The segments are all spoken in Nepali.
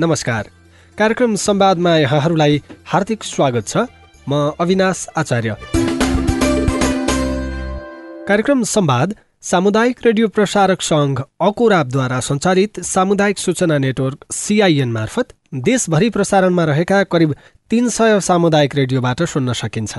नमस्कार। कार्यक्रम संवादमा यहाँहरूलाई हार्दिक स्वागत छ। म अविनाश आचार्य। कार्यक्रम संवाद सामुदायिक रेडियो प्रसारक सङ्घ अकोराबद्वारा सञ्चालित सामुदायिक सूचना नेटवर्क सिआइएन मार्फत देशभरि प्रसारणमा रहेका करिब तीन सय सामुदायिक रेडियोबाट सुन्न सकिन्छ।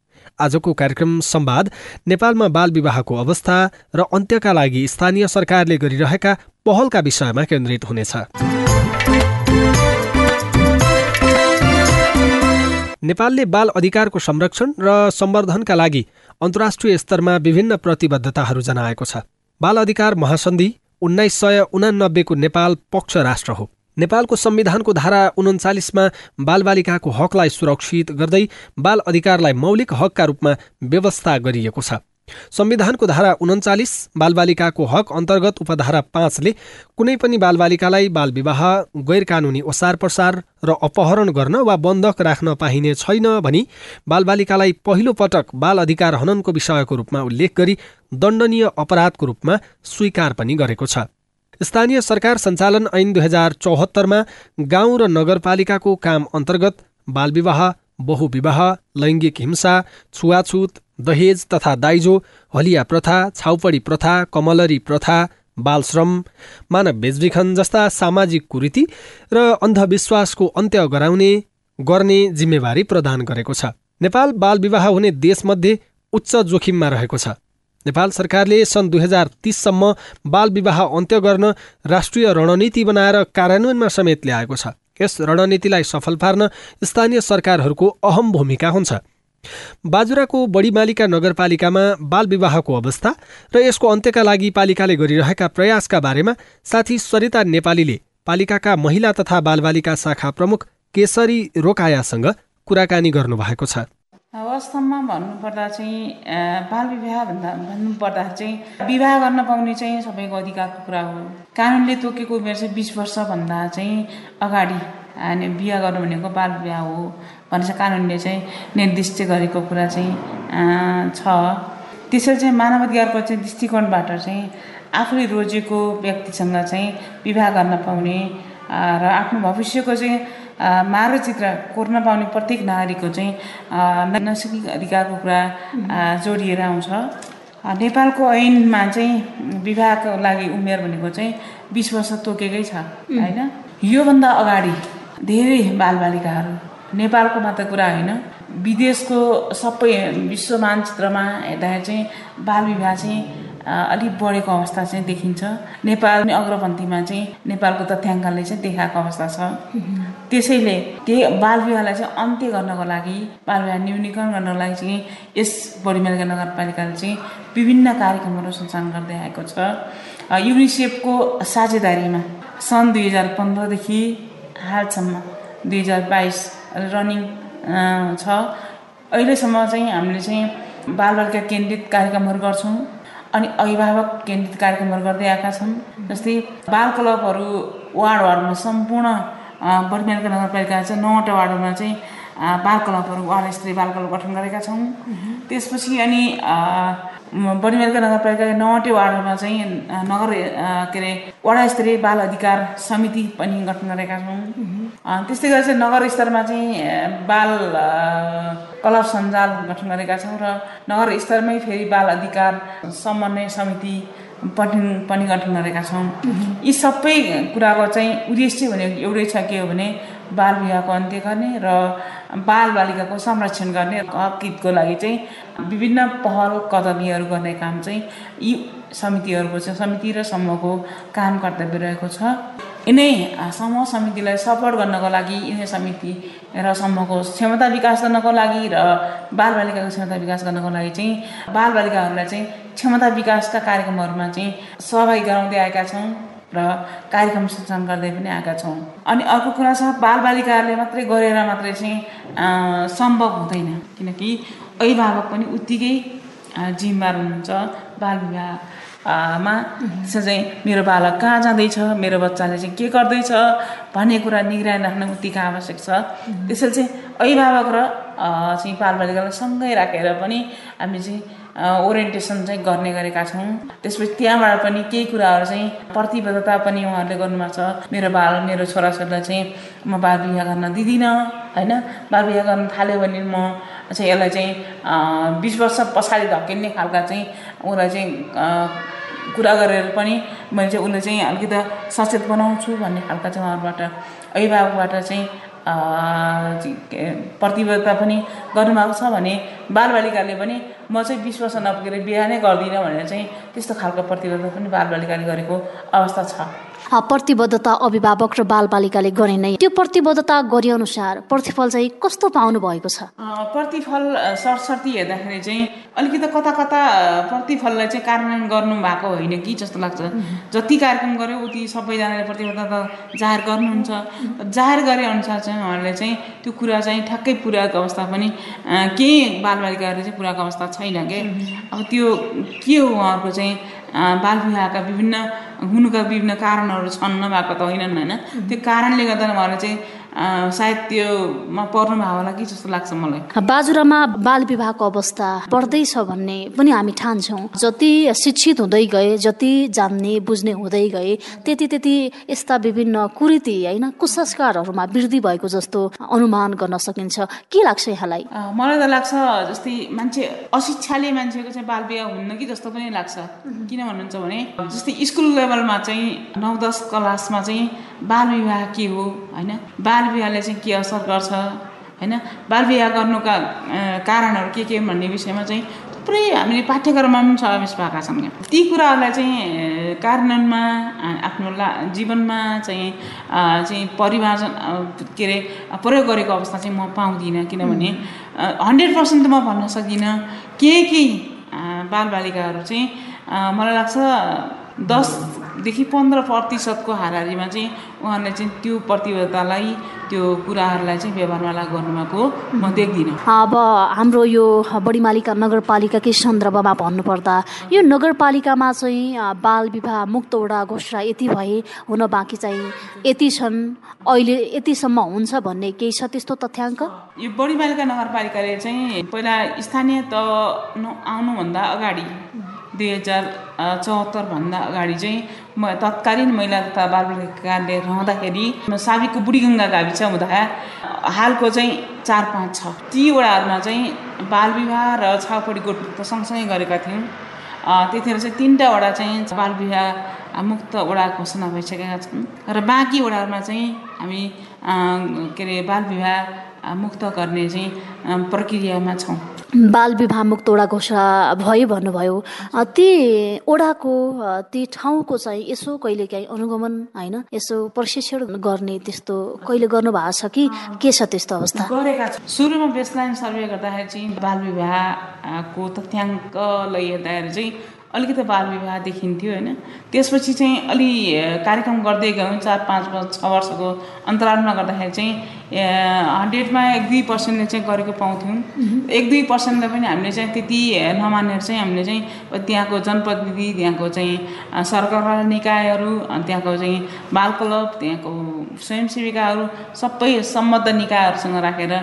आजको कार्यक्रम संवाद नेपालमा बाल विवाहको अवस्था र अन्त्यका लागि स्थानीय सरकारले गरिरहेका पहलका विषयमा केन्द्रित हुनेछ। नेपालले बाल अधिकारको संरक्षण र सम्वर्धनका लागि अन्तर्राष्ट्रिय स्तरमा विभिन्न प्रतिबद्धताहरू जनाएको छ। बाल अधिकार महासन्धि उन्नाइस सय उनानब्बेको नेपाल पक्ष राष्ट्र हो। नेपालको संविधानको धारा उन्चालिसमा बालबालिकाको हकलाई सुरक्षित गर्दै बाल अधिकारलाई मौलिक हकका रूपमा व्यवस्था गरिएको छ। संविधानको धारा उन्चालिस बालबालिकाको हक अन्तर्गत उपधारा पाँचले कुनै पनि बालबालिकालाई बाल विवाह गैर कानुनी ओसार प्रसार र अपहरण गर्न वा बन्धक राख्न पाइने छैन भनी बालबालिकालाई पहिलो पटक बाल अधिकार हननको विषयको रूपमा उल्लेख गरी दण्डनीय अपराधको रूपमा स्वीकार पनि गरेको छ। स्थानीय सरकार सञ्चालन ऐन दुई हजार चौहत्तरमा गाउँ र नगरपालिकाको काम अन्तर्गत बालविवाह बहुविवाह लैङ्गिक हिंसा छुवाछुत दहेज तथा दाइजो हलिया प्रथा छाउपडी प्रथा कमलरी प्रथा बालश्रम मानव बेचबिखन जस्ता सामाजिक कुरीति र अन्धविश्वासको अन्त्य गराउने गर्ने जिम्मेवारी प्रदान गरेको छ। नेपाल बाल विवाह हुने देशमध्ये उच्च जोखिममा रहेको छ। नेपाल सरकारले सन् दुई हजार तिससम्म बाल विवाह अन्त्य गर्न राष्ट्रिय रणनीति बनाएर कार्यान्वयनमा समेत ल्याएको छ। यस रणनीतिलाई सफल पार्न स्थानीय सरकारहरूको अहम भूमिका हुन्छ। बाजुराको बढीमालिका नगरपालिकामा बाल विवाहको अवस्था र यसको अन्त्यका लागि पालिकाले गरिरहेका प्रयासका बारेमा साथी सरिता नेपालीले पालिकाका महिला तथा बालबालिका शाखा प्रमुख केसरी रोकायासँग कुराकानी गर्नुभएको छ। वास्तवमा भन्नुपर्दा चाहिँ बाल विवाह भन्दा भन्नुपर्दा चाहिँ विवाह गर्न पाउने चाहिँ सबैको अधिकारको कुरा हो। कानुनले तोकेको उमेर चाहिँ बिस वर्षभन्दा चाहिँ अगाडि अनि बिहा गर्नु भनेको बाल विवाह हो भनेर चाहिँ कानुनले चाहिँ निर्दिष्ट गरेको कुरा चाहिँ छ। त्यसरी चाहिँ मानव अधिकारको चाहिँ दृष्टिकोणबाट चाहिँ आफूले रोजेको व्यक्तिसँग चाहिँ विवाह गर्न पाउने र आफ्नो भविष्यको चाहिँ मानचित्र कोर्न पाउने प्रत्येक नागरिकको चाहिँ नैसर्गिक अधिकारको कुरा जोडिएर आउँछ। नेपालको ऐनमा चाहिँ विवाहको लागि उमेर भनेको चाहिँ बिस वर्ष तोकेकै छ होइन? योभन्दा अगाडि धेरै बालबालिकाहरू नेपालको मात्र कुरा होइन विदेशको सबै विश्व मानचित्रमा हेर्दाखेरि चाहिँ बाल विवाह चाहिँ अलिक बढेको अवस्था चाहिँ देखिन्छ। नेपाल अग्रपन्थीमा चाहिँ नेपालको तथ्याङ्कले चाहिँ देखाएको अवस्था छ। त्यसैले त्यही बाल विवाहलाई चाहिँ अन्त्य गर्नको लागि बाल विवाह न्यूनीकरण गर्नको लागि चाहिँ यस बढीमेलका नगरपालिकाले चाहिँ विभिन्न कार्यक्रमहरू सञ्चालन गर्दै आएको छ। युनिसेफको साझेदारीमा सन् दुई हजार पन्ध्रदेखि हालसम्म दुई हजार बाइस रनिङ छ। अहिलेसम्म चाहिँ हामीले चाहिँ बालबालिका केन्द्रित कार्यक्रमहरू गर्छौँ अनि अभिभावक केन्द्रित कार्यक्रमहरू गर्दै आएका छन्। जस्तै बाल क्लबहरू वार्ड वार्डमा सम्पूर्ण बर्मेलका नगरपालिका चाहिँ नौवटा वार्डमा चाहिँ बाल क्लबहरू स्तरीय बाल क्लब गठन गरेका छौँ त्यसपछि अनि बर्मेलका नगरपालिका नौवटै वार्डमा चाहिँ नगर के अरे वडा स्तरीय बाल अधिकार समिति पनि गठन गरेका छौँ। त्यस्तै गरेर चाहिँ नगर स्तरमा चाहिँ बाल क्लब सञ्जाल गठन गरेका छौँ र नगर स्तरमै फेरि बाल अधिकार समन्वय समिति पनि पनि गठन गरेका छौँ। यी सबै कुराको चाहिँ उद्देश्य भनेको एउटै छ के हो भने बाल विवाहको अन्त्य गर्ने र बाल बालिकाको संरक्षण गर्ने। हक हितको लागि चाहिँ विभिन्न पहल कदमीहरू गर्ने काम चाहिँ यी समितिहरूको चाहिँ समिति र समूहको काम कर्तव्य रहेको छ। यिनै समूह समितिलाई सपोर्ट गर्नको लागि यिनै समिति र समूहको क्षमता विकास गर्नको लागि र बालबालिकाको क्षमता विकास गर्नको लागि चाहिँ बालबालिकाहरूलाई चाहिँ क्षमता विकासका कार्यक्रमहरूमा चाहिँ सहभागी गराउँदै आएका छौँ र कार्यक्रम सञ्चालन गर्दै पनि आएका छौँ। अनि अर्को कुरा छ बालबालिकाहरूले मात्रै गरेर मात्रै चाहिँ सम्भव हुँदैन। किनकि अभिभावक पनि उत्तिकै जिम्मेवार हुनुहुन्छ। बाल विवाहमा चाहिँ मेरो बालक कहाँ जाँदैछ मेरो बच्चाले चाहिँ के गर्दैछ भन्ने कुरा निगरानी राख्न उत्तिकै आवश्यक छ। त्यसैले चाहिँ अभिभावक र चाहिँ बालबालिकालाई सँगै राखेर पनि हामी चाहिँ ओरिएन्टेसन चाहिँ गर्ने गरेका छौँ। त्यसपछि त्यहाँबाट पनि केही कुराहरू चाहिँ प्रतिबद्धता पनि उहाँहरूले गर्नुभएको छ। मेरो बाल मेरो छोराछोरीलाई चाहिँ म बाल विवाह गर्न दिँदिनँ होइन? बाल विवाह गर्न थाल्यो भने म चाहिँ यसलाई चाहिँ बिस वर्ष पछाडि धकेल्ने खालका चाहिँ उसलाई चाहिँ कुरा गरेर पनि मैले चाहिँ उसले चाहिँ अलिकति सचेत बनाउँछु भन्ने खालका चाहिँ उहाँहरूबाट अभिभावकबाट चाहिँ प्रतिबद्धता पनि गर्नुभएको छ भने बालबालिकाले पनि म चाहिँ वर्ष नपुगेर बिहा नै गर्दिनँ भनेर चाहिँ त्यस्तो खालको प्रतिबद्धता पनि बालबालिकाले गरेको अवस्था छ। प्रतिबद्धता अभिभावक र बालबालिकाले गरे नै। त्यो प्रतिबद्धता गरे अनुसार प्रतिफल चाहिँ कस्तो पाउनु भएको छ प्रतिफल सरसर्ती हेर्दाखेरि चाहिँ अलिकति कता कता प्रतिफललाई चाहिँ कार्यान्वयन गर्नु भएको होइन कि जस्तो लाग्छ। जति कार्यक्रम गर्यो उति सबैजनाले प्रतिबद्धता जाहेर गर्नुहुन्छ। जाहेर गरे अनुसार चाहिँ उहाँहरूले चाहिँ त्यो कुरा चाहिँ ठ्याक्कै पुऱ्याएको अवस्था पनि केही बालबालिकाहरूले चाहिँ पुऱ्याएको अवस्था छैन कि? अब त्यो के हो उहाँहरूको चाहिँ बाल विवाहका विभिन्न हुनुका विभिन्न कारणहरू छन् नभएको त होइनन् होइन? त्यो कारणले गर्दा उहाँहरूले चाहिँ सायद त्योमा पर्नु भयो होला कि जस्तो लाग्छ मलाई। बाजुरामा बाल विवाहको अवस्था बढ्दैछ भन्ने पनि हामी ठान्छौँ। जति शिक्षित हुँदै गए जति जान्ने बुझ्ने हुँदै गए त्यति त्यति यस्ता विभिन्न कुरीति होइन कुसंस्कारहरूमा वृद्धि भएको जस्तो अनुमान गर्न सकिन्छ। के लाग्छ यहाँलाई? मलाई त लाग्छ जस्तै मान्छे अशिक्षाले मान्छेको चाहिँ बाल विवाह हुन्न कि जस्तो पनि लाग्छ। किन भन्नुहुन्छ भने जस्तै स्कुल लेभलमा चाहिँ नौ दस क्लासमा चाहिँ बाल विवाह के हो होइन? बाल विवाहले चाहिँ के असर गर्छ होइन? बाल विवाह गर्नुका कारणहरू के के भन्ने विषयमा चाहिँ थुप्रै हामीले पाठ्यक्रममा पनि समावेश भएका छौँ ती कुराहरूलाई चाहिँ कार्यान्वयनमा आफ्नो ला जीवनमा चाहिँ चाहिँ परिमार्जन के अरे प्रयोग गरेको अवस्था चाहिँ म पाउँदिनँ किनभने हन्ड्रेड पर्सेन्ट त म भन्न सक्दिनँ केही केही बालबालिकाहरू चाहिँ मलाई लाग्छ दसदेखि पन्ध्र प्रतिशतको हाराहारीमा चाहिँ उहाँहरूले चाहिँ त्यो प्रतिबद्धतालाई त्यो कुराहरूलाई चाहिँ व्यवहारमा लागु गर्नुभएको म देख्दिनँ। अब हाम्रो यो बढीमालिका नगरपालिकाकै सन्दर्भमा भन्नुपर्दा यो नगरपालिकामा चाहिँ बाल विवाह मुक्तवटा घोषणा यति भए हुन बाँकी चाहिँ यति छन् अहिले यतिसम्म हुन्छ भन्ने केही छ त्यस्तो तथ्याङ्क? यो बढीमालिका नगरपालिकाले चाहिँ पहिला स्थानीय त आउनुभन्दा अगाडि दुई हजार चौहत्तरभन्दा अगाडि चाहिँ म तत्कालीन महिला तथा बालबालिकाले रहँदाखेरि साबिकको बुढीगङ्गा गाविस हुँदा हालको चाहिँ चार पाँच छ। ती वडाहरूमा चाहिँ बालविवाह र छाउपडी गोठ सँगसँगै गरेका थियौँ। त्यतिखेर चाहिँ तिनवटा वडा चाहिँ बालविवाह मुक्त वडा घोषणा भइसकेका छन् र बाँकी वडाहरूमा चाहिँ हामी के अरे बालविवाह मुक्त गर्ने चाहिँ प्रक्रियामा छौँ। बाल विवाह मुक्त ओडा घोषणा भयो भन्नुभयो। ती ओडाको ती ठाउँको चाहिँ यसो कहिले काहीँ अनुगमन होइन? यसो प्रशिक्षण गर्ने त्यस्तो कहिले गर्नु भएको छ कि के छ त्यस्तो अवस्था? गरेका छ सुरुमा बेसलाइन सर्वे गर्दाखेरि चाहिँ बाल विवाहको तथ्याङ्कलाई हेर्दाखेरि चाहिँ अलिकति बाल विवाह देखिन्थ्यो होइन। त्यसपछि चाहिँ अलि कार्यक्रम गर्दै गयौँ चार पाँच वर्ष छ वर्षको अन्तरालमा गर्दाखेरि चाहिँ हन्ड्रेडमा एक दुई पर्सेन्टले चाहिँ गरेको पाउँथ्यौँ। एक दुई पर्सेन्टले पनि हामीले चाहिँ त्यति नमानेर चाहिँ हामीले चाहिँ त्यहाँको जनप्रतिनिधि त्यहाँको चाहिँ सरकार निकायहरू त्यहाँको चाहिँ बाल क्लब त्यहाँको स्वयंसेविकाहरू सबै सम्बद्ध निकायहरूसँग राखेर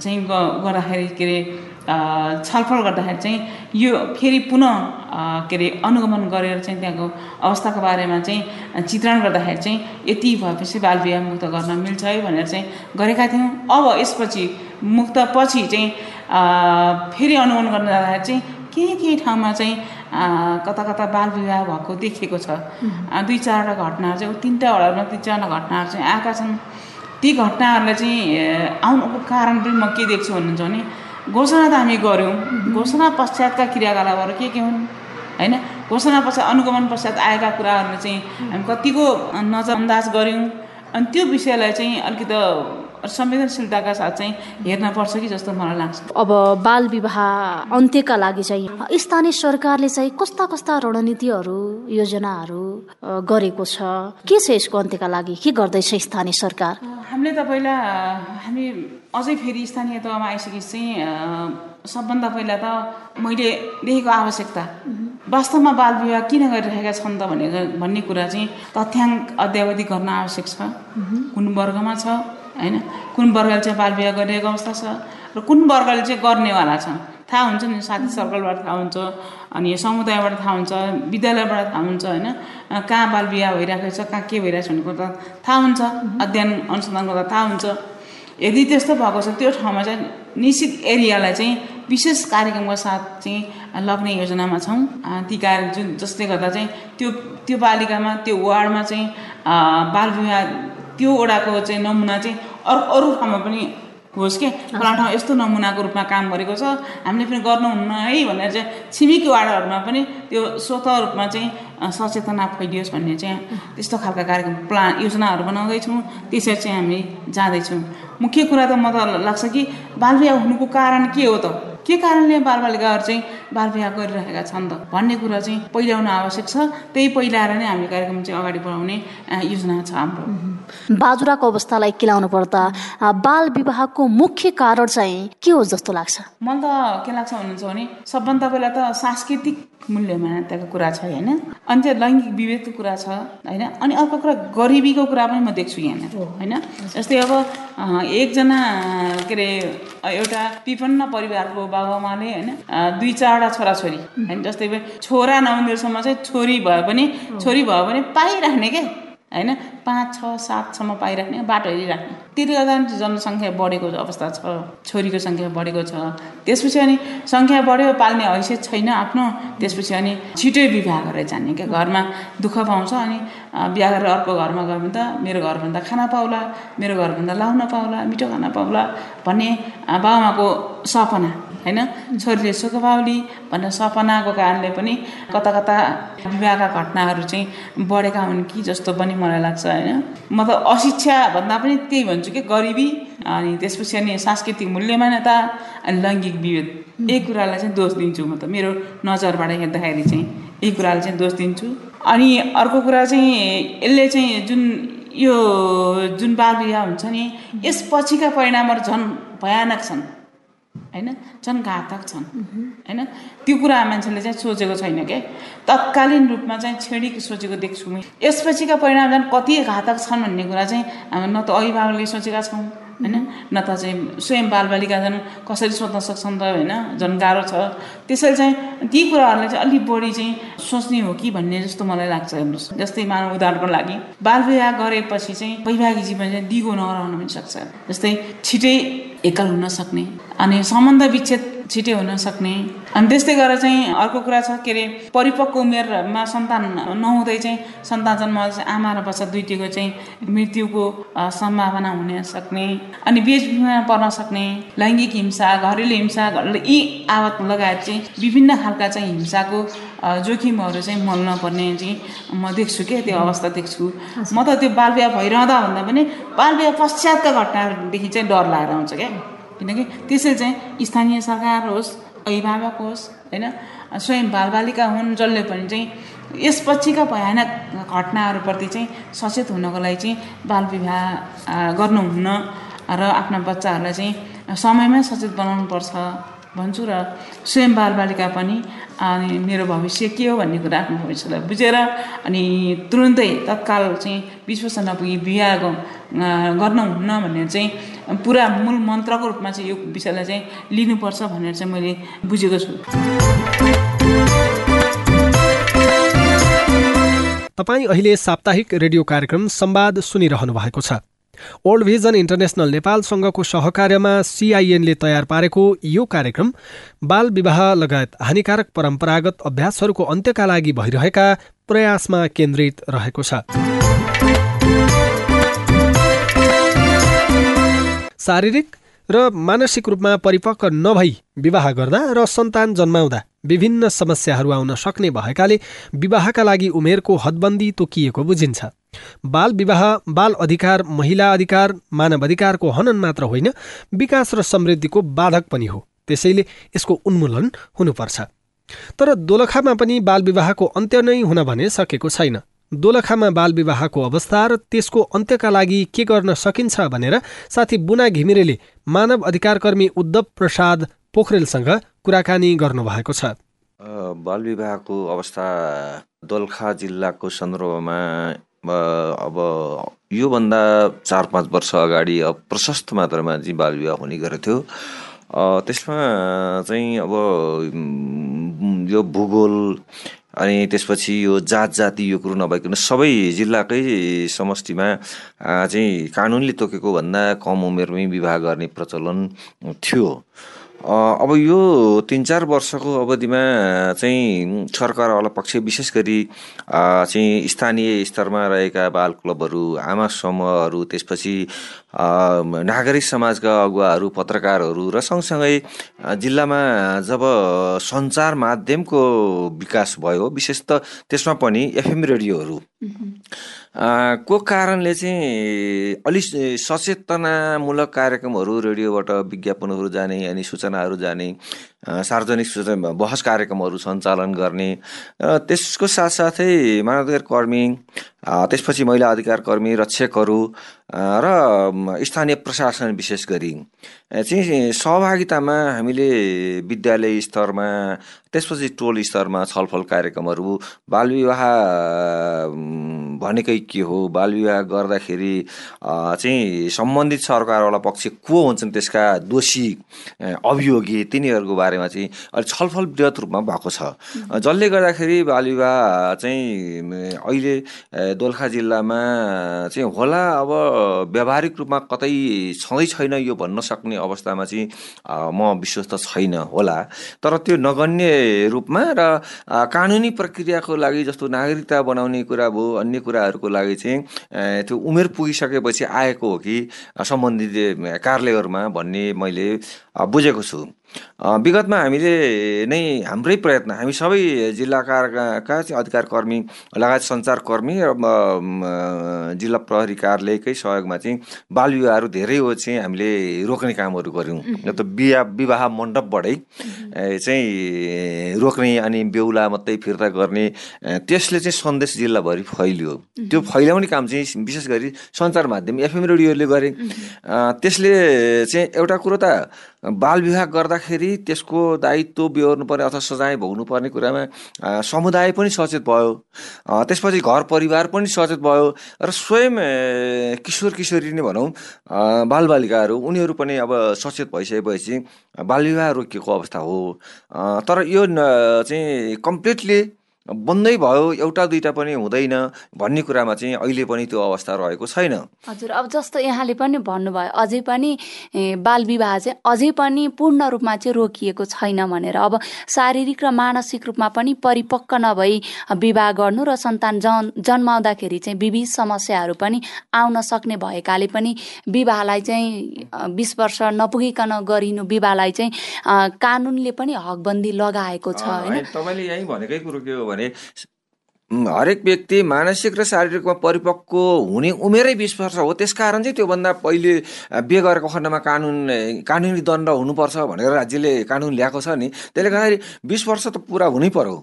चाहिँ गर्दाखेरि के अरे छलफल गर्दाखेरि चाहिँ यो फेरि पुनः के अरे अनुगमन गरेर चाहिँ त्यहाँको अवस्थाको बारेमा चाहिँ चित्रण गर्दाखेरि चाहिँ यति भएपछि बाल विवाह मुक्त गर्न मिल्छ है भनेर चाहिँ गरेका थियौँ। अब यसपछि मुक्त पछि चाहिँ फेरि अनुगमन गर्न जाँदाखेरि चाहिँ केही केही ठाउँमा चाहिँ कता कता बाल विवाह भएको देखेको छ। दुई चारवटा घटनाहरू चाहिँ तिनवटा वडामा दुई चारवटा घटनाहरू चाहिँ आएका छन्। ती घटनाहरूलाई चाहिँ आउनुको कारण पनि म के देख्छु भन्नुहुन्छ भने घोषणा त हामी गऱ्यौँ। घोषणा पश्चातका क्रियाकलापहरू के के हुन्? होइन? घोषणा पश्चात अनुगमन पश्चात आएका कुराहरूले चाहिँ हामी कतिको नजरअन्दाज गऱ्यौँ। अनि त्यो विषयलाई चाहिँ अलिकति संवेदनशीलताका साथ चाहिँ हेर्न पर्छ कि जस्तो मलाई लाग्छ। अब बाल विवाह अन्त्यका लागि चाहिँ स्थानीय सरकारले चाहिँ कस्ता कस्ता रणनीतिहरू योजनाहरू गरेको छ? के छ यसको अन्त्यका लागि? के गर्दैछ स्थानीय सरकार? हामीले त पहिला हामी अझै फेरि स्थानीय तहमा आइसकेपछि चाहिँ सबभन्दा पहिला त मैले देखेको आवश्यकता। वास्तवमा बाल विवाह किन गरिरहेका छन् त भनेर भन्ने कुरा चाहिँ तथ्याङ्क अध्यावधि गर्न आवश्यक छ। कुन वर्गमा छ? होइन? कुन वर्गले चाहिँ बाल विवाह गरिरहेको अवस्था छ? र कुन वर्गले चाहिँ गर्नेवाला छ? थाहा हुन्छ नि साथी सर्कलबाट थाहा हुन्छ अनि समुदायबाट थाहा हुन्छ विद्यालयबाट थाहा हुन्छ होइन? कहाँ बाल बिहा भइरहेको छ कहाँ के भइरहेको छ भनेको त थाहा हुन्छ अध्ययन अनुसन्धान गर्दा थाहा हुन्छ। यदि त्यस्तो भएको छ त्यो ठाउँमा चाहिँ निश्चित एरियालाई चाहिँ विशेष कार्यक्रमको साथ चाहिँ लग्ने योजनामा छौँ। ती कार्य जुन जसले गर्दा चाहिँ त्यो त्यो बालिकामा त्यो वार्डमा चाहिँ बाल विवाह त्यो वडाको चाहिँ नमुना चाहिँ अरू अरू ठाउँमा पनि होस् कि? फलाना ठाउँ यस्तो नमुनाको रूपमा काम गरेको छ। हामीले पनि गर्नुहुन्न है भनेर चाहिँ छिमेकी वार्डहरूमा पनि त्यो स्वत रूपमा चाहिँ सचेतना फैलियोस् भन्ने चाहिँ त्यस्तो खालका कार्यक्रम प्लान योजनाहरू बनाउँदैछौँ। त्यसरी चाहिँ हामी जाँदैछौँ। मुख्य कुरा त म त लाग्छ कि बालविवाह हुनुको कारण के हो त? के कारणले बालबालिकाहरू चाहिँ बाल विवाह गरिरहेका छन् त भन्ने कुरा चाहिँ पहिल्याउन आवश्यक छ। त्यही पहिलाएर नै हामी कार्यक्रम चाहिँ अगाडि बढाउने योजना छ हाम्रो। बाजुराको अवस्थालाई केलाउनु पर्दा बाल विवाहको मुख्य कारण चाहिँ के हो जस्तो लाग्छ? मलाई त के लाग्छ भन्नुहुन्छ भने सबभन्दा पहिला त सांस्कृतिक मूल्य मान्यताको कुरा छ होइन। अनि त्यो लैङ्गिक विभेदको कुरा छ होइन। अनि अर्को कुरा गरिबीको कुरा पनि म देख्छु यहाँनिर होइन। जस्तै अब एकजना के अरे एउटा विपन्न परिवारको बाबामाले होइन दुई चारवटा छोराछोरी। होइन जस्तै छोरा नहुँदैसम्म चाहिँ छोरी भए पनि छोरी भयो भने पाइराख्ने के? होइन पाँच छ सातसम्म पाइराख्ने बाटो हेरिराख्ने। त्यसले गर्दा जनसङ्ख्या बढेको अवस्था छ छोरीको सङ्ख्या बढेको छ। त्यसपछि अनि सङ्ख्या बढ्यो पाल्ने हैसियत छैन आफ्नो। त्यसपछि अनि छिटै विवाह गरेर जाने क्या घरमा दुःख पाउँछ अनि बिहा गरेर अर्को घरमा गयो भने त मेरो घरभन्दा खाना पाउला मेरो घरभन्दा लाउन पाउला मिठो खाना पाउला भन्ने बाबामाको सपना होइन? छोरीले सुख पाउली भनेर सपनाको कारणले पनि कता कता विवाहका घटनाहरू चाहिँ बढेका हुन् कि जस्तो पनि मलाई लाग्छ होइन? म त अशिक्षा भन्दा पनि त्यही भन्छु कि गरिबी अनि त्यसपछि अनि सांस्कृतिक मूल्य मान्यता अनि लैङ्गिक विभेद यही कुरालाई चाहिँ दोष दिन्छु म त। मेरो नजरबाट हेर्दाखेरि चाहिँ यही कुरालाई चाहिँ दोष दिन्छु। अनि अर्को कुरा चाहिँ यसले चाहिँ जुन यो जुन बाल विवाह हुन्छ नि यसपछिका परिणामहरू झन् भयानक छन्। होइन? झन् घातक छन्। होइन? त्यो कुरा मान्छेले चाहिँ सोचेको छैन क्या तत्कालीन रूपमा चाहिँ छेडिक सोचेको देख्छु म। यसपछिका परिणाम झन् कति घातक छन् भन्ने कुरा चाहिँ न त अभिभावकले सोचेका छौँ। होइन? न त चाहिँ स्वयं बालबालिका झन् कसरी सोध्न सक्छन् त होइन? झन् गाह्रो छ। त्यसैले चाहिँ ती कुराहरूलाई चाहिँ अलिक बढी चाहिँ सोच्ने हो कि भन्ने जस्तो मलाई लाग्छ हेर्नुहोस्। जस्तै मानव उदाहरणको लागि बालविवाह गरेपछि चाहिँ वैवाहिक जीवन चाहिँ दिगो नरहन पनि सक्छ। जस्तै छिटै एकल हुन सक्ने अनि सम्बन्ध विच्छेद छिटै हुन सक्ने। अनि त्यस्तै गरेर चाहिँ अर्को कुरा छ के अरे परिपक्व उमेरमा सन्तान नहुँदै चाहिँ सन्तान जन्म आमा र बच्चा दुइटैको चाहिँ मृत्युको सम्भावना हुन सक्ने। अनि बेचबिखनमा पर्न सक्ने। लैङ्गिक हिंसा घरेलु हिंसा घरेलु यी आवत लगायत चाहिँ विभिन्न खालका चाहिँ हिंसाको जोखिमहरू चाहिँ मल्न पर्ने चाहिँ म देख्छु क्या त्यो अवस्था देख्छु। म त त्यो बालविवाह भइरहँदा भन्दा पनि बालविवाह पश्चातका घटनाहरूदेखि चाहिँ डर लागेर आउँछ क्या। किनकि त्यसरी चाहिँ स्थानीय सरकार होस् अभिभावक होस् होइन स्वयं बालबालिका हुन् जसले पनि चाहिँ यसपछिका भयानक घटनाहरूप्रति चाहिँ सचेत हुनको लागि चाहिँ बालविवाह गर्नुहुन्न र आफ्ना बच्चाहरूलाई चाहिँ समयमै सचेत बनाउनुपर्छ भन्छु र स्वयं बालबालिका पनि अनि मेरो भविष्य के हो भन्ने कुरा आफ्नो भविष्यलाई बुझेर अनि तुरुन्तै तत्काल चाहिँ वर्ष नपुगी बिहा गर्नुहुन्न भनेर चाहिँ पुरा मूल मन्त्रको रूपमा चाहिँ यो विषयलाई चाहिँ लिनुपर्छ भनेर चाहिँ मैले बुझेको छु। तपाईँ अहिले साप्ताहिक रेडियो कार्यक्रम संवाद सुनिरहनु भएको छ। ओल्ड भिजन इन्टरनेसनल नेपालसँगको सहकार्यमा सिआइएनले तयार पारेको यो कार्यक्रम बाल विवाह लगायत हानिकारक परम्परागत अभ्यासहरूको अन्त्यका लागि भइरहेका प्रयासमा केन्द्रित रहेको छ। शारीरिक र मानसिक रूपमा परिपक्व नभई विवाह गर्दा र सन्तान जन्माउँदा विभिन्न समस्याहरू आउन सक्ने भएकाले विवाहका लागि उमेरको हदबन्दी तोकिएको बुझिन्छ। बाल विवाह बाल अधिकार महिला अधिकार मानव अधिकारको हनन मात्र होइन विकास र समृद्धिको बाधक पनि हो। त्यसैले यसको उन्मूलन हुनुपर्छ। तर दोलखामा पनि बाल विवाहको अन्त्य नै हुन भने सकेको छैन। दोलखामा बाल विवाहको अवस्था र त्यसको अन्त्यका लागि के गर्न सकिन्छ भनेर साथी बुना घिमिरेले मानव अधिकार कर्मी उद्धव प्रसाद पोखरेलसँग कुराकानी गर्नुभएको छ। बाल विवाहको अवस्था दोलखा जिल्लाको सन्दर्भमा अब योभन्दा चार पाँच वर्ष अगाडि अब प्रशस्त मात्रामा चाहिँ बाल विवाह हुने गरेको थियो त्यसमा चाहिँ अब यो भूगोल अनि त्यसपछि यो जात जाति यो कुरो नभइकन सबै जिल्लाकै समष्टिमा चाहिँ कानुनले तोकेको भन्दा कम उमेरमै विवाह गर्ने प्रचलन थियो। अब यो तिन चार वर्षको अवधिमा चाहिँ सरकारवाला पक्ष विशेष गरी चाहिँ स्थानीय स्तरमा रहेका बाल क्लबहरू आमा समूहहरू त्यसपछि नागरिक समाजका अगुवाहरू पत्रकारहरू र सँगसँगै जिल्लामा जब सञ्चार माध्यमको विकास भयो विशेष त त्यसमा पनि एफएम रेडियोहरू। को कारणले चाहिँ अलिक सचेतनामूलक कार्यक्रमहरू रेडियोबाट विज्ञापनहरू जाने अनि सूचनाहरू जाने सार्वजनिक सूचना बहस कार्यक्रमहरू सञ्चालन गर्ने त्यसको साथसाथै मानवाधिकार कर्मी त्यसपछि महिला अधिकार कर्मी रक्षकहरू र स्थानीय प्रशासन विशेष गरी चाहिँ सहभागितामा हामीले विद्यालय स्तरमा त्यसपछि टोल स्तरमा छलफल कार्यक्रमहरू बालविवाह भनेकै के हो? बालविवाह गर्दाखेरि चाहिँ सम्बन्धित सरकारवाला पक्ष को हुन्छन् त्यसका दोषी अभियोगी तिनीहरूको बारेमा चाहिँ अलिक छलफल वृहत रूपमा भएको छ। जसले गर्दाखेरि बालविवाह चाहिँ अहिले दोलखा जिल्लामा चाहिँ होला अब व्यावहारिक रूपमा कतै छँदै छैन यो भन्न सक्ने अवस्थामा चाहिँ म विश्वस्त छैन होला। तर त्यो नगण्य रूपमा र कानुनी प्रक्रियाको लागि जस्तो नागरिकता बनाउने कुरा भयो अन्य कुराहरूको लागि चाहिँ त्यो उमेर पुगिसकेपछि आएको हो कि सम्बन्धित कार्यालयहरूमा भन्ने मैले बुझेको छु। विगतमा हामीले नै हाम्रै प्रयत्न हामी सबै जिल्लाका चाहिँ अधिकार कर्मी लगायत सञ्चारकर्मी र जिल्ला प्रहरी कार्यालयकै सहयोगमा चाहिँ बाल विवाहहरू धेरै हो चाहिँ हामीले रोक्ने कामहरू गऱ्यौँ। त बिहा विवाह मण्डपबाटै चाहिँ रोक्ने अनि बेहुला मात्रै फिर्ता गर्ने त्यसले चाहिँ सन्देश जिल्लाभरि फैलियो। त्यो फैलाउने काम चाहिँ विशेष गरी सञ्चार माध्यम एफएम रेडियोले गरे। त्यसले चाहिँ एउटा कुरो त बाल विवाह गर्दाखेरि त्यसको दायित्व बिहोर्नु पर्ने अथवा सजाय भोग्नु पर्ने कुरामा समुदाय पनि सचेत भयो। त्यसपछि घर परिवार पनि सचेत भयो र स्वयं किशोर किशोरी नै भनौँ बालबालिकाहरू उनीहरू पनि अब सचेत भइसकेपछि बालविवाह रोकिएको अवस्था हो। तर यो चाहिँ कम्प्लिटली बन्दै भयो एउटा दुइटा पनि हुँदैन भन्ने कुरामा चाहिँ अहिले पनि त्यो अवस्था रहेको छैन। हजुर अब जस्तो यहाँले पनि भन्नुभयो अझै पनि बाल विवाह चाहिँ अझै पनि पूर्ण रूपमा चाहिँ रोकिएको छैन भनेर। अब शारीरिक र मानसिक रूपमा पनि परिपक्व नभई विवाह गर्नु र सन्तान जन् जन्माउँदाखेरि चाहिँ विविध समस्याहरू पनि आउन सक्ने भएकाले पनि विवाहलाई चाहिँ बिस वर्ष नपुगिकन गरिनु विवाहलाई चाहिँ कानुनले पनि हकबन्दी लगाएको छ होइन? तपाईँले यहीँ भनेकै कुरो के हो भने हरेक व्यक्ति मानसिक र शारीरिकमा परिपक्व हुने उमेरै बिस वर्ष हो। त्यसकारण चाहिँ त्योभन्दा पहिले बिहे गरेको खण्डमा कानुन कानुनी दण्ड हुनुपर्छ भनेर राज्यले कानुन ल्याएको छ नि। त्यसले गर्दाखेरि बिस वर्ष त पुरा हुनै पर्यो।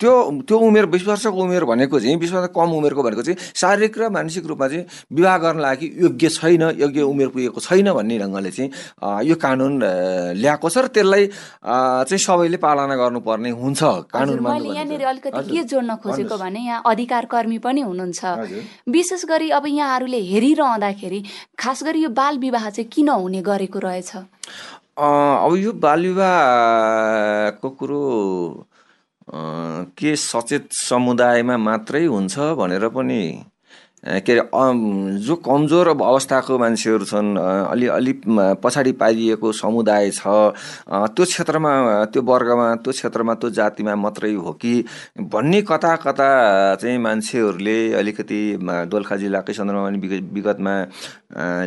त्यो त्यो उमेर बिस वर्षको उमेर भनेको चाहिँ बिस वर्ष कम उमेरको भनेको चाहिँ शारीरिक र मानसिक रूपमा चाहिँ विवाह गर्न लागि योग्य छैन योग्य उमेर पुगेको छैन भन्ने ढङ्गले चाहिँ यो कानुन ल्याएको छ र त्यसलाई चाहिँ सबैले पालना गर्नुपर्ने हुन्छ कानुन मैले यहाँनिर अलिकति के जोड्न खोजेको भने यहाँ अधिकार कर्मी पनि हुनुहुन्छ। विशेष गरी अब यहाँहरूले हेरिरहँदाखेरि खास गरी यो बाल विवाह चाहिँ किन हुने गरेको रहेछ? अब यो बाल विवाहको कुरो के सचेत समुदायमा मात्रै हुन्छ भनेर पनि के अरे जो कमजोर अवस्थाको मान्छेहरू छन् अलि अलि पछाडि पारिएको समुदाय छ त्यो क्षेत्रमा त्यो वर्गमा त्यो क्षेत्रमा त्यो जातिमा मात्रै हो कि? भन्ने कता कता चाहिँ मान्छेहरूले अलिकति दोलखा जिल्लाकै सन्दर्भमा पनि विगतमा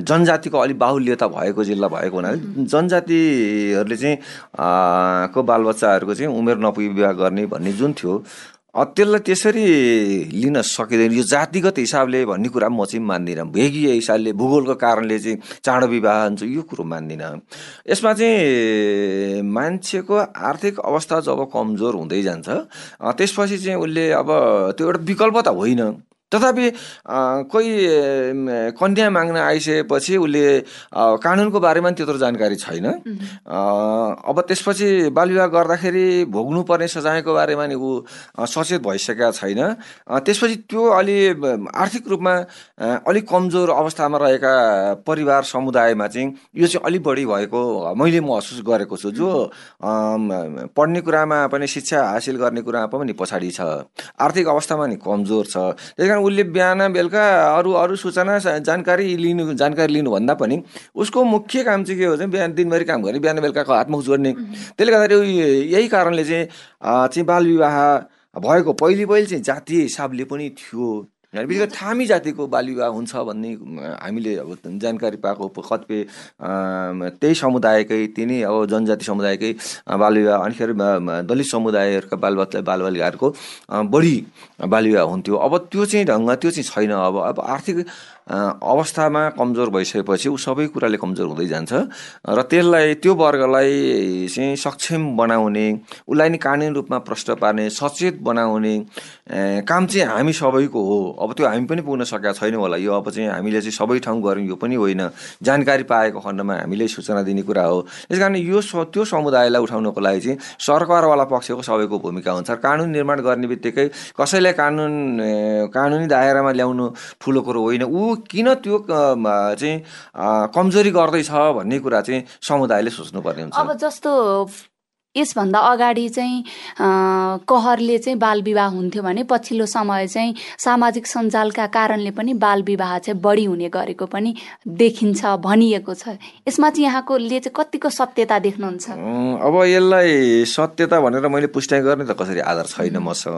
जनजातिको अलिक बाहुल्यता भएको जिल्ला भएको हुनाले जनजातिहरूले चाहिँ को बालबच्चाहरूको चाहिँ उमेर नपुगी विवाह गर्ने भन्ने जुन थियो त्यसलाई त्यसरी लिन सकिँदैन। यो जातिगत हिसाबले भन्ने कुरा म चाहिँ मान्दिनँ। भेगीय हिसाबले भूगोलको कारणले चाहिँ चाँडो विवाह हुन्छ यो कुरो मान्दिनँ। यसमा चाहिँ मान्छेको आर्थिक अवस्था जब कमजोर हुँदै जान्छ त्यसपछि चाहिँ उसले अब त्यो एउटा विकल्प त होइन। तथापि कोही कन्या माग्न आइसकेपछि उसले कानुनको बारेमा त्यत्रो जानकारी छैन। अब त्यसपछि बालविवाह गर्दाखेरि भोग्नु पर्ने सजायको बारेमा नि ऊ सचेत भइसकेका छैन। त्यसपछि त्यो अलि आर्थिक रूपमा अलिक कमजोर अवस्थामा रहेका परिवार समुदायमा चाहिँ यो चाहिँ अलिक बढी भएको मैले महसुस गरेको छु। जो पढ्ने कुरामा पनि शिक्षा हासिल गर्ने कुरामा पनि पछाडि छ। आर्थिक अवस्थामा नि कमजोर छ। कारण उसले बिहान बेलुका अरू अरू सूचना जानकारी लिनु जानकारी लिनुभन्दा पनि उसको मुख्य काम चाहिँ के हो भने बिहान दिनभरि काम गर्ने बिहान बेलुकाको हातमुख जोड्ने। त्यसले गर्दाखेरि यही कारणले चाहिँ चाहिँ बाल विवाह भएको पहिले पहिले चाहिँ जातीय हिसाबले पनि थियो। गरी थामी जातिको बालविवाह हुन्छ भन्ने हामीले अब जानकारी पाएको कतिपय त्यही समुदायकै तिनी अब जनजाति समुदायकै बालविवाह अनिखेर दलित समुदायहरूका बालबच्चा बालबालिकाहरूको बढी बालविवाह हुन्थ्यो। अब त्यो चाहिँ ढङ्ग त्यो चाहिँ छैन। अब अब आर्थिक अवस्थामा कमजोर भइसकेपछि ऊ सबै कुराले कमजोर हुँदै जान्छ र त्यसलाई त्यो वर्गलाई चाहिँ सक्षम बनाउने उसलाई नै कानुनी रूपमा प्रष्ट पार्ने सचेत बनाउने काम चाहिँ हामी सबैको हो। अब त्यो हामी पनि पुग्न सकेका छैनौँ होला। यो अब चाहिँ हामीले चाहिँ सबै ठाउँ गऱ्यौँ यो पनि होइन। जानकारी पाएको खण्डमा हामीले सूचना दिने कुरा हो। त्यस यो त्यो समुदायलाई उठाउनको लागि चाहिँ सरकारवाला पक्षको सबैको भूमिका हुन्छ। कानुन निर्माण गर्ने बित्तिकै कसैलाई कानुन कानुनी दायरामा ल्याउनु ठुलो कुरो होइन। ऊ किन त्यो चाहिँ कमजोरी गर्दैछ भन्ने कुरा चाहिँ समुदायले सोच्नुपर्ने हुन्छ। अब जस्तो यसभन्दा अगाडि चाहिँ कहरले चाहिँ बाल विवाह हुन्थ्यो भने पछिल्लो समय चाहिँ सामाजिक सञ्जालका कारणले पनि बाल विवाह चाहिँ बढी हुने गरेको पनि देखिन्छ भनिएको छ। यसमा चाहिँ यहाँकोले चाहिँ कतिको सत्यता देख्नुहुन्छ? अब यसलाई सत्यता भनेर मैले पुष्टि गर्ने त कसरी आधार छैन मसँग।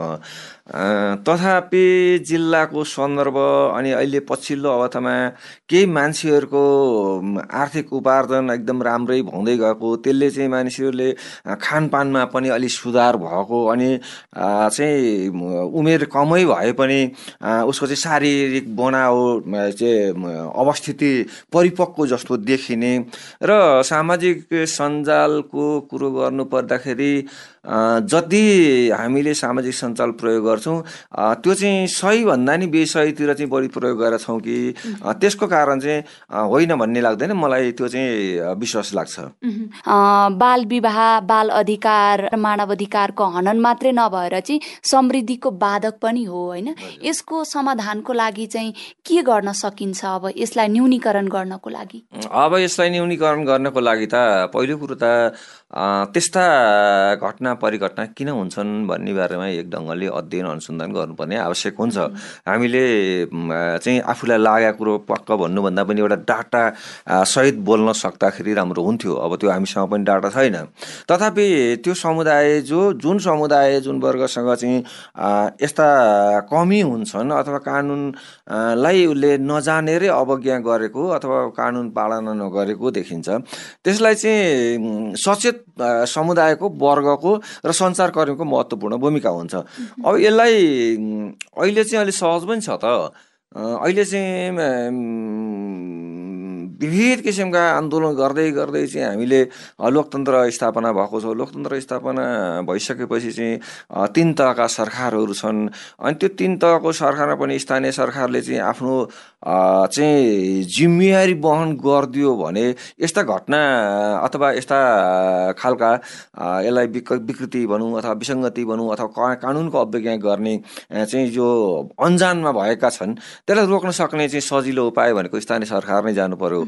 तथापि जिल्लाको सन्दर्भ अनि अहिले पछिल्लो अवस्थामा केही मान्छेहरूको आर्थिक उपार्जन एकदम राम्रै हुँदै गएको त्यसले चाहिँ मानिसहरूले खानपानमा पनि अलिक सुधार भएको अनि चाहिँ उमेर कमै भए पनि उसको चाहिँ शारीरिक बनावट चाहिँ अवस्थिति परिपक्व जस्तो देखिने र सामाजिक सञ्जालको कुरो गर्नु पर्दाखेरि जति हामीले सामाजिक सञ्जाल प्रयोग गर्छौँ त्यो चाहिँ सही भन्दा नि बेसहीतिर चाहिँ बढी प्रयोग गरेर छौँ कि त्यसको कारण चाहिँ होइन भन्ने लाग्दैन। मलाई त्यो चाहिँ विश्वास लाग्छ। बाल विवाह बाल अधिकार मानव अधिकारको हनन मात्रै नभएर चाहिँ समृद्धिको बाधक पनि हो होइन? यसको समाधानको लागि चाहिँ के गर्न सकिन्छ अब यसलाई न्यूनीकरण गर्नको लागि? अब यसलाई न्यूनीकरण गर्नको लागि त पहिलो कुरो त त्यस्ता घटना परिघटना किन हुन्छन् भन्ने बारेमा एक ढङ्गले अध्ययन अनुसन्धान गर्नुपर्ने आवश्यक हुन्छ। हामीले चाहिँ आफूलाई लागेको कुरो पक्क भन्नुभन्दा पनि एउटा डाटा सहित बोल्न सक्दाखेरि राम्रो हुन्थ्यो। अब त्यो हामीसँग पनि डाटा छैन। तथापि त्यो समुदाय जो जुन समुदाय जुन वर्गसँग चाहिँ यस्ता कमी हुन्छन् अथवा कानुनलाई उसले नजानेरै अवज्ञा गरेको अथवा कानुन पालना नगरेको देखिन्छ। त्यसलाई चाहिँ सचेत समुदायको वर्गको र सञ्चारकर्मीको महत्त्वपूर्ण भूमिका हुन्छ। अब यसलाई अहिले चाहिँ अलिक सहज पनि छ त। अहिले चाहिँ विविध किसिमका आन्दोलन गर्दै गर्दै चाहिँ हामीले लोकतन्त्र स्थापना भएको छ। लोकतन्त्र स्थापना भइसकेपछि चाहिँ तिन तहका सरकारहरू छन्। अनि त्यो तिन तहको सरकारमा पनि स्थानीय सरकारले चाहिँ आफ्नो चाहिँ जिम्मेवारी वहन गरिदियो भने यस्ता घटना अथवा यस्ता खालका यसलाई विकृति भनौँ अथवा विसङ्गति भनौँ अथवा कानुनको अवज्ञा गर्ने चाहिँ जो अन्जानमा भएका छन् त्यसलाई रोक्न सक्ने चाहिँ सजिलो उपाय भनेको स्थानीय सरकार नै जानु पर्यो।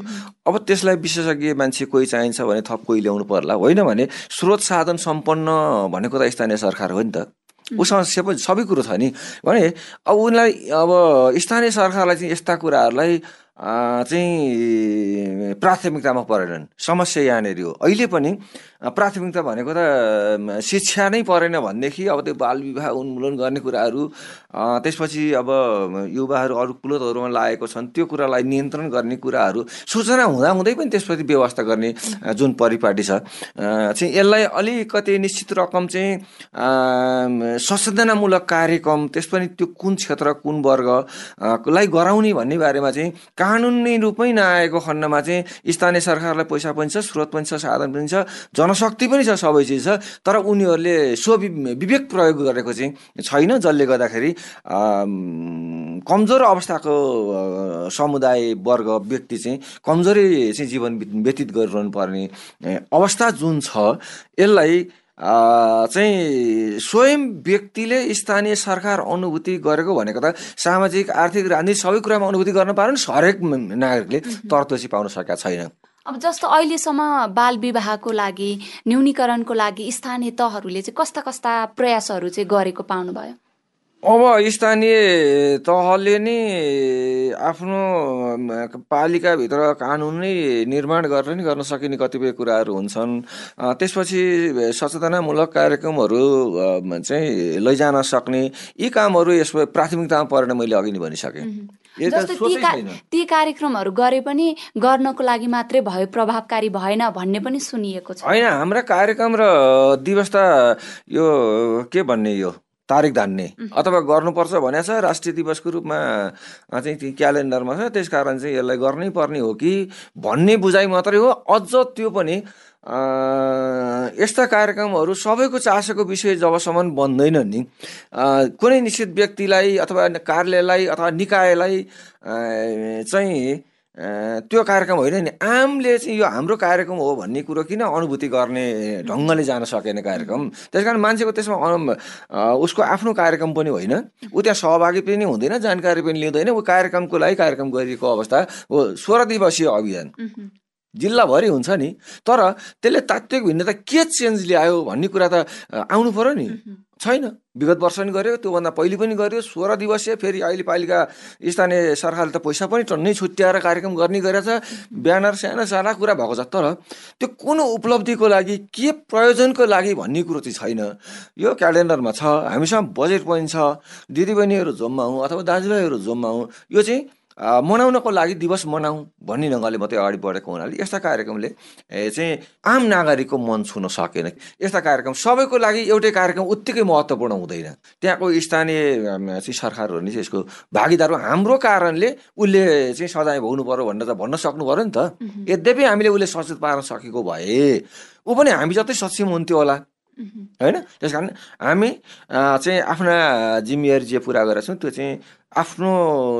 अब त्यसलाई विशेषज्ञ मान्छे कोही चाहिन्छ भने थप कोही ल्याउनु पर्ला। होइन भने स्रोत साधन सम्पन्न भनेको त स्थानीय सरकार हो नि त। उसँग सबै सबै कुरो छ नि। भने अब उनीलाई अब स्थानीय सरकारलाई चाहिँ यस्ता कुराहरूलाई चाहिँ प्राथमिकतामा परेनन् समस्या यहाँनिर हो। अहिले पनि प्राथमिकता भनेको त शिक्षा नै परेन भनेदेखि अब त्यो बाल विवाह उन्मूलन गर्ने कुराहरू त्यसपछि अब युवाहरू अरू कुलतहरूमा लागेको छन् त्यो कुरालाई नियन्त्रण गर्ने कुराहरू सूचना हुँदाहुँदै पनि त्यसप्रति व्यवस्था गर्ने जुन परिपाटी छ। चाहिँ यसलाई अलिकति निश्चित रकम चाहिँ संशोधनामूलक कार्यक्रम त्यस पनि त्यो कुन क्षेत्र कुन वर्गलाई गराउने भन्ने बारेमा चाहिँ कानुनी रूपमै नआएको खण्डमा चाहिँ स्थानीय सरकारलाई पैसा पनि छ स्रोत पनि छ साधन पनि छ जनशक्ति पनि छ सबै चिज छ। तर उनीहरूले स्व विवेक प्रयोग गरेको चाहिँ छैन जसले गर्दाखेरि कमजोर अवस्थाको समुदाय वर्ग व्यक्ति चाहिँ कमजोरी चाहिँ जीवन व्यतीत गरिरहनु पर्ने अवस्था जुन छ यसलाई चाहिँ स्वयं व्यक्तिले स्थानीय सरकार अनुभूति गरेको भनेको त सामाजिक आर्थिक राजनीतिक सबै कुरामा अनुभूति गर्न पाएन हरेक नागरिकले तरतोसी पाउन सकेका छैन। अब जस्तो अहिलेसम्म बाल विवाहको लागि न्यूनीकरणको लागि स्थानीय तहहरूले चाहिँ कस्ता कस्ता प्रयासहरू चाहिँ गरेको पाउनुभयो? अब स्थानीय तहले नै आफ्नो पालिकाभित्र कानुन नै निर्माण गरेर नि गर्न सकिने कतिपय कुराहरू हुन्छन्। त्यसपछि सचेतनामूलक कार्यक्रमहरू चाहिँ लैजान सक्ने यी कामहरू यसमा प्राथमिकतामा परेन मैले अघि नै भनिसकेँ। ती कार्यक्रमहरू गरे पनि गर्नको लागि मात्रै भयो प्रभावकारी भएन भन्ने पनि सुनिएको छ। होइन हाम्रा कार्यक्रम र दिवस त यो के भन्ने यो? तारिक धान्ने। अथवा गर्नुपर्छ भने छ राष्ट्रिय दिवसको रूपमा चाहिँ ती क्यालेन्डरमा छ त्यस कारण चाहिँ यसलाई गर्नै पर्ने हो कि भन्ने बुझाइ मात्रै हो। अझ त्यो पनि यस्ता कार्यक्रमहरू सबैको चासोको विषय जबसम्म बन्दैन नि। कुनै निश्चित व्यक्तिलाई अथवा कार्यालयलाई अथवा निकायलाई चाहिँ त्यो कार्यक्रम होइन नि? आमले चाहिँ यो हाम्रो कार्यक्रम हो भन्ने कुरो किन अनुभूति गर्ने ढङ्गले जान सकेन कार्यक्रम? त्यस कारण मान्छेको त्यसमा उसको आफ्नो कार्यक्रम पनि होइन। ऊ त्यहाँ सहभागी पनि हुँदैन जानकारी पनि लिँदैन। ऊ कार्यक्रमको लागि कार्यक्रम गरिएको अवस्था हो सोह्र दिवसीय अभियान जिल्लाभरि हुन्छ नि। तर त्यसले तात्विक भिन्नता के चेन्ज ल्यायो भन्ने कुरा त आउनु पऱ्यो नि। छैन। विगत वर्ष पनि गर्यो त्योभन्दा पहिले पनि गर्यो सोह्र दिवसीय फेरि अहिले पालिका स्थानीय सरकारले त पैसा पनि टन्नै छुट्याएर कार्यक्रम गर्ने गरेछ। ब्यानर सानो सारा कुरा भएको छ तर त्यो कुन उपलब्धिको लागि के प्रयोजनको लागि भन्ने कुरो चाहिँ छैन। यो क्यालेन्डरमा छ हामीसँग बजेट पनि छ दिदीबहिनीहरू जम्माउँ अथवा दाजुभाइहरू जम्माउँ यो चाहिँ मनाउनको लागि दिवस मनाउँ भन्ने ढङ्गले मात्रै अगाडि बढेको हुनाले यस्ता कार्यक्रमले चाहिँ आम नागरिकको मन छुन सकेन। यस्ता कार्यक्रम सबैको लागि एउटै कार्यक्रम उत्तिकै महत्त्वपूर्ण हुँदैन। त्यहाँको स्थानीय चाहिँ सरकारहरू नि यसको भागीदार हाम्रो कारणले उसले चाहिँ सजाय भोग्नु पर्यो भनेर त भन्न सक्नु पऱ्यो नि त। यद्यपि हामीले उसले सचेत पार्न सकेको भए ऊ पनि हामी जतै सक्षम हुन्थ्यो होला। होइन? त्यस कारण हामी चाहिँ आफ्ना जिम्मेवारी जे पुरा गरेका छौँ त्यो चाहिँ आफ्नो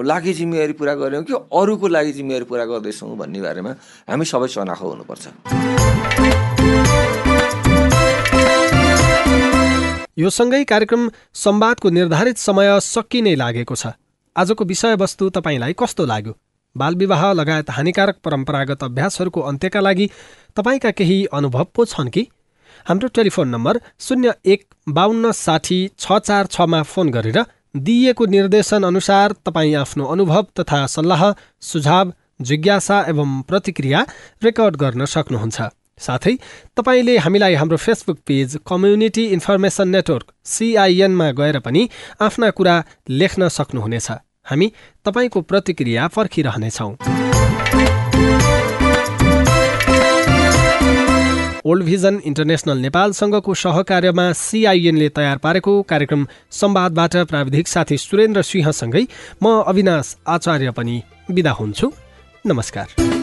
लागि जिम्मेवारी पुरा गऱ्यौँ कि अरूको लागि जिम्मेवारी पुरा गर्दैछौँ भन्ने बारेमा हामी सबै चनाखो हुनुपर्छ। यो सँगै कार्यक्रम संवादको निर्धारित समय सकिनै लागेको छ। आजको विषयवस्तु तपाईँलाई कस्तो लाग्यो? बालविवाह लगायत हानिकारक परम्परागत अभ्यासहरूको अन्त्यका लागि तपाईँका केही अनुभव पो छन् कि? हाम्रो टेलिफोन नम्बर शून्य एक बाहन्न साठी छ चार छमा फोन गरेर दिइएको निर्देशन अनुसार तपाईँ आफ्नो अनुभव तथा सल्लाह सुझाव जिज्ञासा एवं प्रतिक्रिया रेकर्ड गर्न सक्नुहुन्छ। साथै तपाईँले हामीलाई हाम्रो Facebook page community information network सिआइएनमा गएर पनि आफ्ना कुरा लेख्न सक्नुहुनेछ। हामी तपाईँको प्रतिक्रिया पर्खिरहनेछौँ। ओल्ड भिजन इन्टरनेसनल नेपालसँगको सहकार्यमा सिआइएनले तयार पारेको कार्यक्रम संवादबाट प्राविधिक साथी सुरेन्द्र सिंहसँगै म अविनाश आचार्य पनि विदा हुन्छु। नमस्कार।